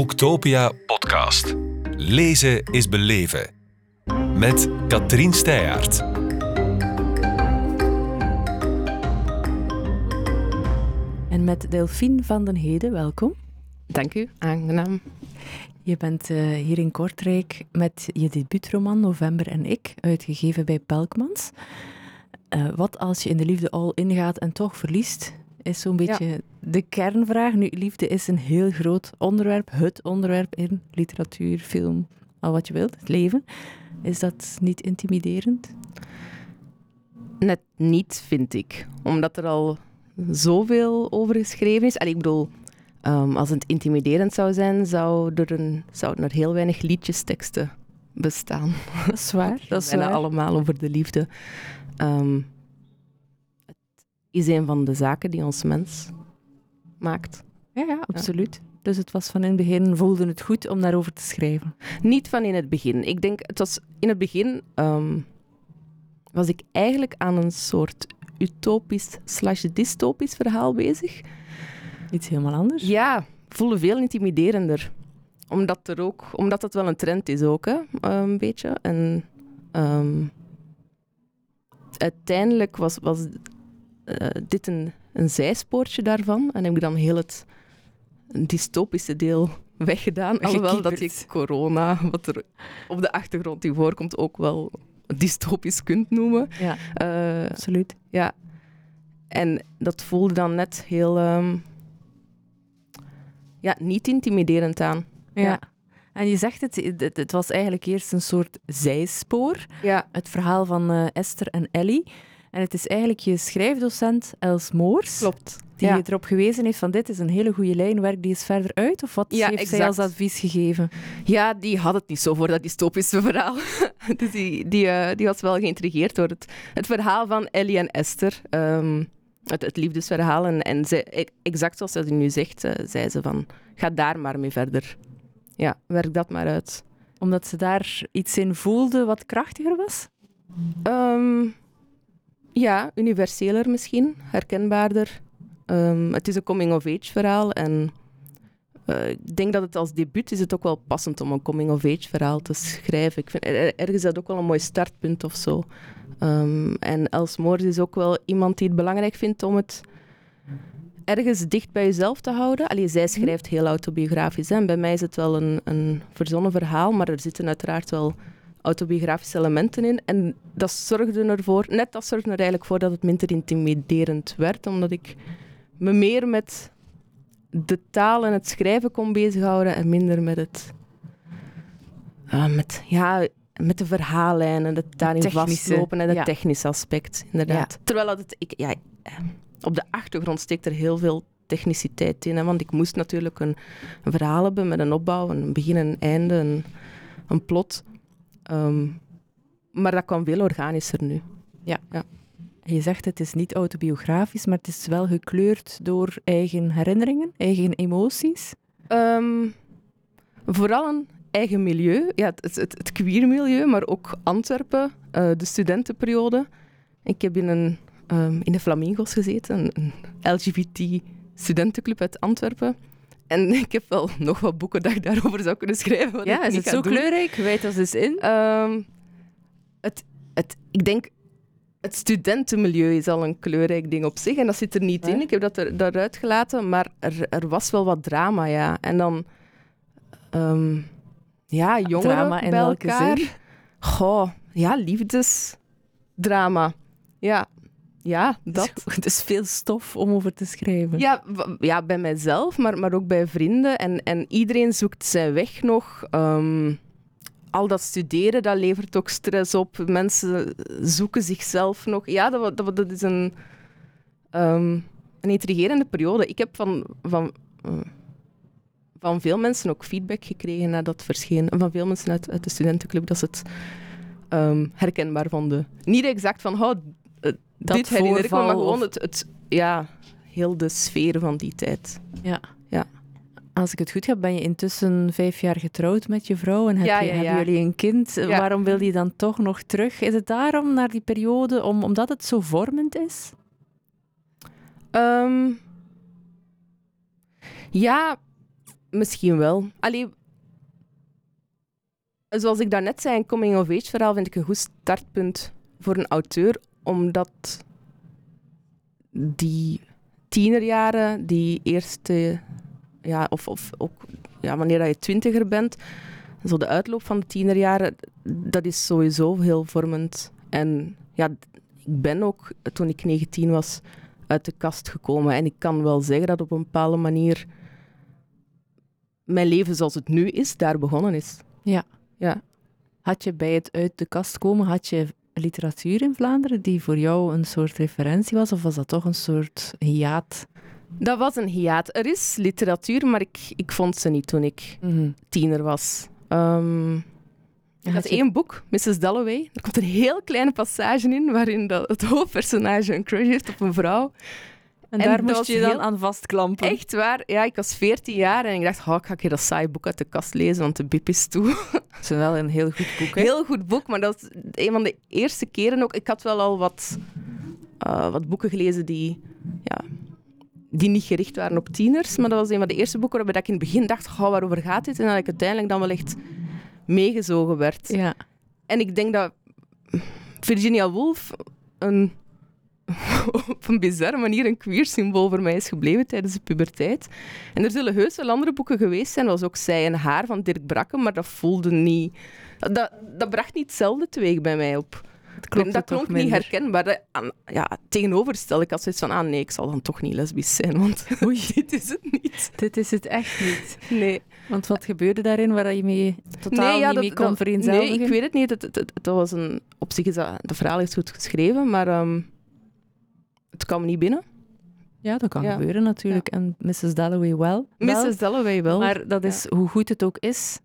Boektopia podcast. Lezen is beleven. Met Katrien Steyaert. En met Delphine van den Heden, welkom. Dank u, aangenaam. Je bent uh, hier in Kortrijk met je debuutroman November en ik, uitgegeven bij Pelkmans. Uh, wat als je in de liefde al ingaat en toch verliest? Is zo'n beetje ja. de kernvraag. Nu, liefde is een heel groot onderwerp, het onderwerp in literatuur, film, al wat je wilt, het leven. Is dat niet intimiderend? Net niet, vind ik. Omdat er al zoveel over geschreven is. Allee, ik bedoel, um, als het intimiderend zou zijn, zou er een, zouden er heel weinig liedjesteksten bestaan. Dat is waar. Dat is allemaal over de liefde. Um, is een van de zaken die ons mens maakt. Ja, ja absoluut. Ja. Dus het was van in het begin, voelde het goed om daarover te schrijven? Niet van in het begin. Ik denk, het was in het begin um, was ik eigenlijk aan een soort utopisch slash dystopisch verhaal bezig. Iets helemaal anders? Ja, voelde veel intimiderender. Omdat, er ook, omdat het wel een trend is ook, hè, een beetje. En um, uiteindelijk was, was uh, dit een, een zijspoortje daarvan. En heb ik dan heel het dystopische deel weggedaan. Alhoewel dat je corona, wat er op de achtergrond die voorkomt, ook wel dystopisch kunt noemen. Ja, uh, absoluut. Ja. En dat voelde dan net heel... Um, ja, niet intimiderend aan. Ja. ja. En je zegt het, het, was eigenlijk eerst een soort zijspoor. Ja. Het verhaal van uh, Esther en Ellie. En het is eigenlijk je schrijfdocent Els Moors. Klopt. Die ja. je erop gewezen heeft van dit is een hele goede lijn, werk die is verder uit? Of wat ja, heeft exact. zij als advies gegeven? Ja, die had het niet zo voor dat dystopische verhaal. dus die, die, uh, die was wel geïntrigeerd door het, het verhaal van Ellie en Esther. Um, het, het, liefdesverhaal. En, en zij, exact zoals ze nu zegt, uh, zei ze van, ga daar maar mee verder. Ja, werk dat maar uit. Omdat ze daar iets in voelde wat krachtiger was? Um, ja, universeler misschien, herkenbaarder. Um, het is een coming-of-age verhaal en uh, ik denk dat het als debuut is het ook wel passend om een coming-of-age verhaal te schrijven. Ik vind er, ergens dat ook wel een mooi startpunt of zo. Um, en Els Moors is ook wel iemand die het belangrijk vindt om het ergens dicht bij jezelf te houden. Allee, zij schrijft heel autobiografisch. Hè. En bij mij is het wel een, een verzonnen verhaal, maar er zitten uiteraard wel autobiografische elementen in. En dat zorgde ervoor, net dat zorgde er eigenlijk voor dat het minder intimiderend werd, omdat ik me meer met de taal en het schrijven kon bezighouden en minder met het... Uh, met, ja, met de verhaallijnen, het daarin Technische, vastlopen en het ja. technische aspect, inderdaad. Ja. Terwijl dat het... Ik, ja, op de achtergrond steekt er heel veel techniciteit in. Hè, want ik moest natuurlijk een, een verhaal hebben met een opbouw, een begin en een einde, een, een plot. Um, maar dat kwam veel organischer nu. Ja. ja. Je zegt het is niet autobiografisch, maar het is wel gekleurd door eigen herinneringen, eigen emoties. Um, vooral een eigen milieu. Ja, het, het, het queer milieu, maar ook Antwerpen, uh, de studentenperiode. Ik heb in, een, um, in de Flamingos gezeten, een, een LGBT-studentenclub uit Antwerpen. En ik heb wel nog wat boeken dat ik daarover zou kunnen schrijven. Wat ja, ik is het zo doen. kleurrijk? Wijd als eens in? Um, het, het, ik denk, het studentenmilieu is al een kleurrijk ding op zich. En dat zit er niet ja. in. Ik heb dat er, daaruit gelaten. Maar er, er was wel wat drama, ja. En dan... Um, ja, jongeren drama in bij welke elkaar. Zin? Goh, ja, liefdesdrama. Ja, ja, dat. Het is veel stof om over te schrijven. Ja, ja bij mijzelf, maar, maar ook bij vrienden. En, en iedereen zoekt zijn weg nog. Um, al dat studeren, dat levert ook stress op. Mensen zoeken zichzelf nog. Ja, dat, dat, dat is een, um, een intrigerende periode. Ik heb van, van, uh, van veel mensen ook feedback gekregen nadat het verscheen. Van veel mensen uit, uit de studentenclub dat ze het um, herkenbaar vonden. Niet exact van, oh, dat dit herinner ik me, maar gewoon het, het, ja, heel de sfeer van die tijd. Ja. ja. Als ik het goed heb, ben je intussen vijf jaar getrouwd met je vrouw en heb ja, je, ja, hebben jullie een kind. Waarom wil je dan toch nog terug? Is het daarom naar die periode, om, omdat het zo vormend is? Um, ja, Misschien wel. Allee, zoals ik daarnet zei, een coming-of-age verhaal vind ik een goed startpunt voor een auteur, omdat die tienerjaren, die eerste, ja, of, of ook ja, wanneer je twintiger bent, zo de uitloop van de tienerjaren, dat is sowieso heel vormend. En ja, ik ben ook, toen ik 19 was, uit de kast gekomen. En ik kan wel zeggen dat op een bepaalde manier mijn leven zoals het nu is, daar begonnen is. Ja. Ja. Had je bij het uit de kast komen, had je literatuur in Vlaanderen die voor jou een soort referentie was? Of was dat toch een soort hiaat? Dat was een hiaat. Er is literatuur, maar ik, ik vond ze niet toen ik tiener was. Um, ik had één boek, Mrs. Dalloway. Er komt een heel kleine passage in waarin dat het hoofdpersonage een crush heeft op een vrouw. En, daar moest je dan aan vastklampen. Echt waar. Ja, ik was 14 jaar en ik dacht, oh, ik ga ik dat saai boek uit de kast lezen, want de bip is toe. Het is wel een heel goed boek, hè? Heel goed boek, maar dat was een van de eerste keren ook. Ik had wel al wat, uh, wat boeken gelezen die, ja, die niet gericht waren op tieners, maar dat was een van de eerste boeken waarbij ik in het begin dacht, oh, waarover gaat dit? En dat ik uiteindelijk dan wel echt meegezogen werd. Ja. En ik denk dat Virginia Woolf een op een bizarre manier een queer symbool voor mij is gebleven tijdens de puberteit. En er zullen heus wel andere boeken geweest zijn, zoals ook Zij en Haar van Dirk Brakke, maar dat voelde niet... Dat, dat bracht niet hetzelfde teweeg bij mij op. Klopt dat klonk niet herkenbaar. Dat, ja, tegenover ik als zoiets van, ah nee, ik zal dan toch niet lesbisch zijn, want Oei. dit is het niet. Dit is het echt niet. Nee. Want wat gebeurde daarin waar je mee totaal nee, ja, niet dat, mee kon dat? Nee, ik weet het niet. Het, het, het, het was een, op zich is dat, de verhaal is goed geschreven, maar um, het kwam niet binnen. Ja, dat kan Ja. gebeuren natuurlijk. En Mrs. Dalloway wel. wel. Mrs. Dalloway wel. Maar dat is, hoe goed het ook is,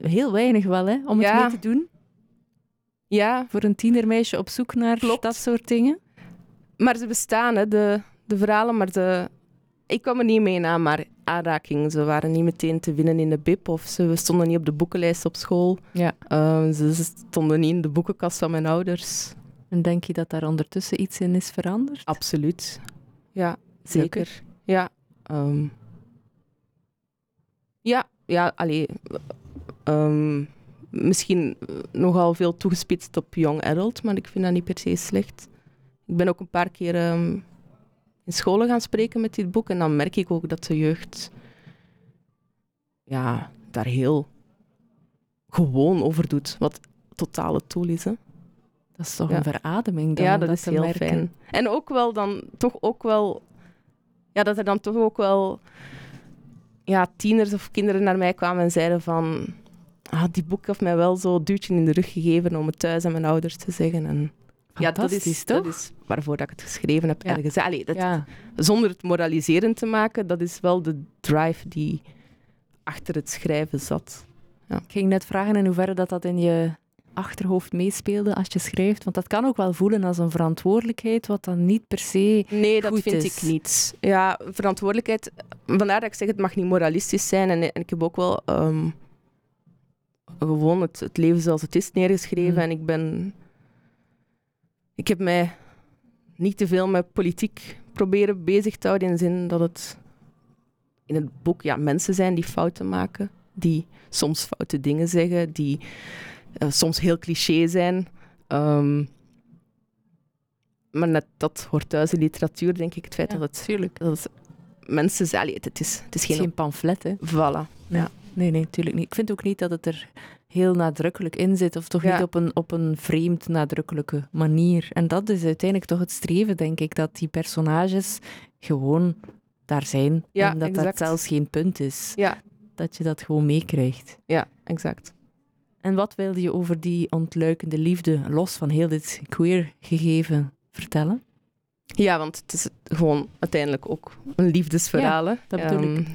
heel weinig wel, hè, om het mee te doen. ja, Voor een tienermeisje op zoek naar Klopt. dat soort dingen. maar ze bestaan, hè, de, de verhalen, maar de... Ik kwam er niet mee na, maar aanraking. Ze waren niet meteen te winnen in de BIP of ze stonden niet op de boekenlijst op school. Ja. Ehm, ze stonden niet in de boekenkast van mijn ouders. En denk je dat daar ondertussen iets in is veranderd? Absoluut. Ja, zeker. Ja. ehm. ja, ja, allee. ehm, misschien nogal veel toegespitst op young adult, maar ik vind dat niet per se slecht. Ik ben ook een paar keer ehm, in scholen gaan spreken met dit boek en dan merk ik ook dat de jeugd ja, daar heel gewoon over doet, wat totale tool is. Hè? Dat is toch Ja. een verademing dan, ja, om dat is te heel merken. fijn. En ook wel dan, toch ook wel, ja, dat er dan toch ook wel, ja, tieners of kinderen naar mij kwamen en zeiden van, ah, die boek heeft mij wel zo duwtje in de rug gegeven om het thuis aan mijn ouders te zeggen. En ja, dat is, dat toch? is waarvoor dat ik het geschreven heb. Ja. Ergens. Allee, dat, Ja, Zonder het moraliserend te maken, dat is wel de drive die achter het schrijven zat. ik ging net vragen in hoeverre dat, dat in je achterhoofd meespeelde als je schrijft. Want dat kan ook wel voelen als een verantwoordelijkheid, wat dan niet per se... Nee, dat vind is. ik niet. Ja, verantwoordelijkheid. Vandaar dat ik zeg, het mag niet moralistisch zijn. En, en ik heb ook wel ehm, gewoon het, het leven zoals het is neergeschreven. Mm. En ik ben. Ik heb mij niet te veel met politiek proberen bezig te houden. In de zin dat het in het boek ja, mensen zijn die fouten maken. Die soms foute dingen zeggen. Die eh, soms heel cliché zijn. Ehm, maar net dat hoort thuis in literatuur, denk ik. Het feit Ja, dat het tuurlijk. dat het mensen zijn. Het, het, is, het is geen. geen pamflet, hè. Voilà. Nee, nee, natuurlijk niet. Ik vind ook niet dat het er heel nadrukkelijk in zit, of toch Ja. niet op een, op een vreemd nadrukkelijke manier. En dat is uiteindelijk toch het streven, denk ik, dat die personages gewoon daar zijn. Ja, en dat exact. dat zelfs geen punt is. Ja. Dat je dat gewoon meekrijgt. Ja, exact. En wat wilde je over die ontluikende liefde, los van heel dit queer gegeven, vertellen? Ja, want het is gewoon uiteindelijk ook een liefdesverhaal. hè. dat bedoel ik.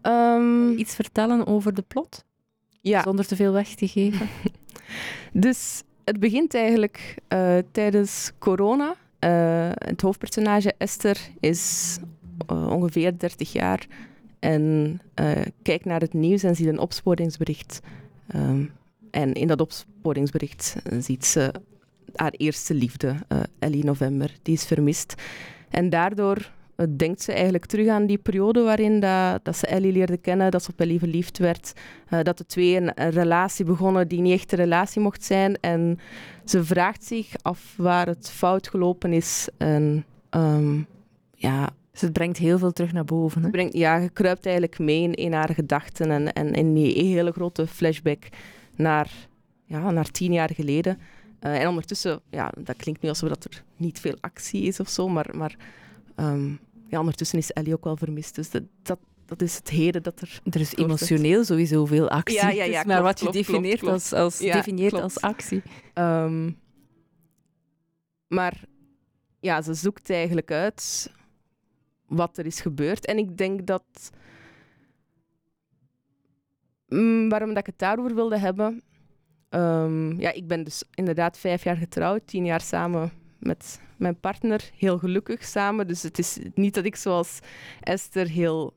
Ehm, Iets vertellen over de plot, ja, zonder te veel weg te geven? dus het begint eigenlijk eh, tijdens corona. Eh, het hoofdpersonage Esther is eh, ongeveer 30 jaar en eh, kijkt naar het nieuws en ziet een opsporingsbericht. Ehm, en in dat opsporingsbericht eh, ziet ze haar eerste liefde, eh, Ellie November, die is vermist. En daardoor denkt ze eigenlijk terug aan die periode waarin dat, dat ze Ellie leerde kennen, dat ze op Ellie verliefd werd, dat de twee een, relatie begonnen die niet echt een relatie mocht zijn. En ze vraagt zich af waar het fout gelopen is. En um, ja... Dus het brengt heel veel terug naar boven. Hè? Brengt, ja, je kruipt eigenlijk mee in, in haar gedachten en, en in die hele grote flashback naar, ja, naar tien jaar geleden. Uh, en ondertussen, ja, dat klinkt nu alsof dat er niet veel actie is of zo, maar, maar um, ja, ondertussen is Ellie ook wel vermist. Dus dat, dat, dat is het heden dat er. Er is emotioneel sowieso veel actie. Ja, ja, ja, klopt, maar wat je definieert, klopt, als, als, definieert als actie. Um, maar ja, ze zoekt eigenlijk uit wat er is gebeurd. En ik denk dat. Mm, waarom dat ik het daarover wilde hebben. Um, ja, ik ben dus inderdaad vijf jaar getrouwd, tien jaar samen met mijn partner, heel gelukkig samen. Dus het is niet dat ik zoals Esther heel,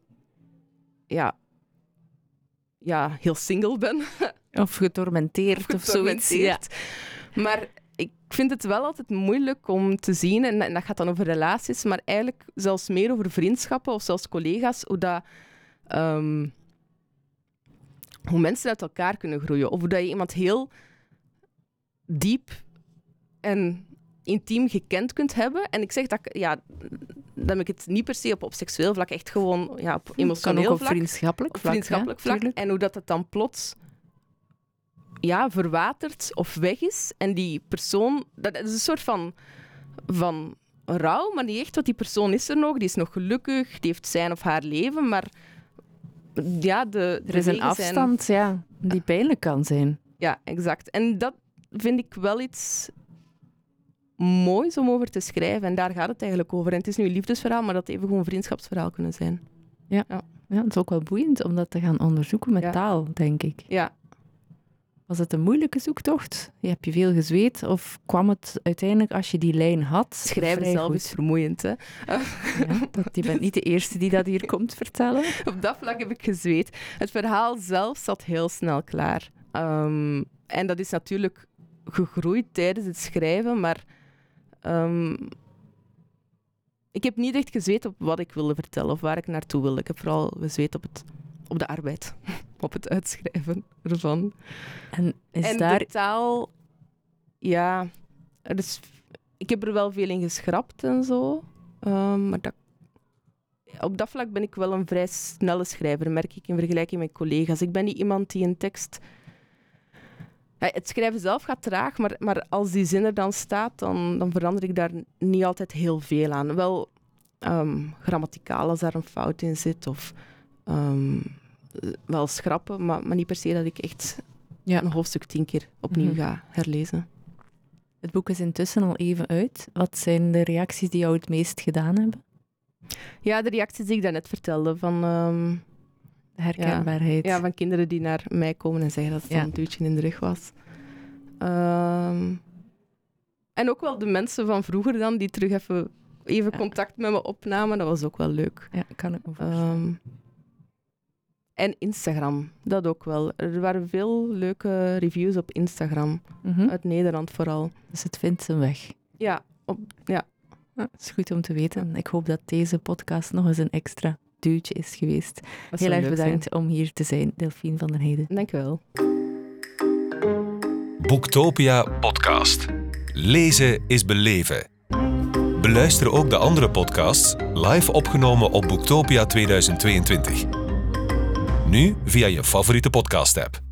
ja, ja, heel single ben. Of getormenteerd of, zoiets. Ja. Maar ik vind het wel altijd moeilijk om te zien, en, en, dat gaat dan over relaties, maar eigenlijk zelfs meer over vriendschappen of zelfs collega's, hoe dat... Um, hoe mensen uit elkaar kunnen groeien. Of hoe dat je iemand heel diep en intiem gekend kunt hebben. En ik zeg dat, ja, dat ik het niet per se op, op seksueel vlak, echt gewoon ja, op emotioneel kan ook vlak. Op vriendschappelijk vlak. Vriendschappelijk vlak. En hoe dat het dan plots ja, verwatert of weg is. En die persoon, dat is een soort van, van rouw, maar niet echt, want die persoon is er nog, die is nog gelukkig, die heeft zijn of haar leven, maar ja, de, er is een afstand zijn... ja, die pijnlijk kan zijn. Ja, exact. En dat vind ik wel iets moois om over te schrijven. En daar gaat het eigenlijk over. En het is nu een liefdesverhaal, maar dat even gewoon een vriendschapsverhaal kunnen zijn. Ja. ja. ja het is ook wel boeiend om dat te gaan onderzoeken met taal, denk ik. Ja. Was het een moeilijke zoektocht? Heb je veel gezweet? Of kwam het uiteindelijk als je die lijn had? Schrijven zelf goed? is vermoeiend, hè? Ja, dat, je bent niet de eerste die dat hier komt vertellen. Op dat vlak heb ik gezweet. Het verhaal zelf zat heel snel klaar. Um, en dat is natuurlijk gegroeid tijdens het schrijven, maar Um, ik heb niet echt gezweet op wat ik wilde vertellen of waar ik naartoe wilde. Ik heb vooral gezweet op, het, op de arbeid, op het uitschrijven ervan. En is en daar... de taal, ja, er is, ik heb er wel veel in geschrapt en zo. Um, maar dat, op dat vlak ben ik wel een vrij snelle schrijver, merk ik in vergelijking met collega's. Ik ben niet iemand die een tekst het schrijven zelf gaat traag, maar, maar als die zin er dan staat, dan, dan verander ik daar niet altijd heel veel aan. Wel um, grammaticaal als daar een fout in zit, of um, wel schrappen, maar, maar niet per se dat ik echt ja. een hoofdstuk tien keer opnieuw mhm. ga herlezen. Het boek is intussen al even uit. Wat zijn de reacties die jou het meest gedaan hebben? Ja, de reacties die ik daarnet vertelde, van... Um, herkenbaarheid. Ja, van kinderen die naar mij komen en zeggen dat het een duwtje in de rug was. Um, en ook wel de mensen van vroeger dan, die terug even, even contact met me opnamen. Dat was ook wel leuk. Ja, kan ik me voorstellen. Um, en Instagram, dat ook wel. Er waren veel leuke reviews op Instagram. Mm -hmm. Uit Nederland vooral. Dus het vindt zijn weg. Ja, op, ja. Dat is goed om te weten. Ik hoop dat deze podcast nog eens een extra duwtje is geweest. Heel erg bedankt om hier te zijn, Delphine van der Heijden. Dank u wel. Boektopia podcast. Lezen is beleven. Beluister ook de andere podcasts live opgenomen op Boektopia 2022. Nu via je favoriete podcast-app.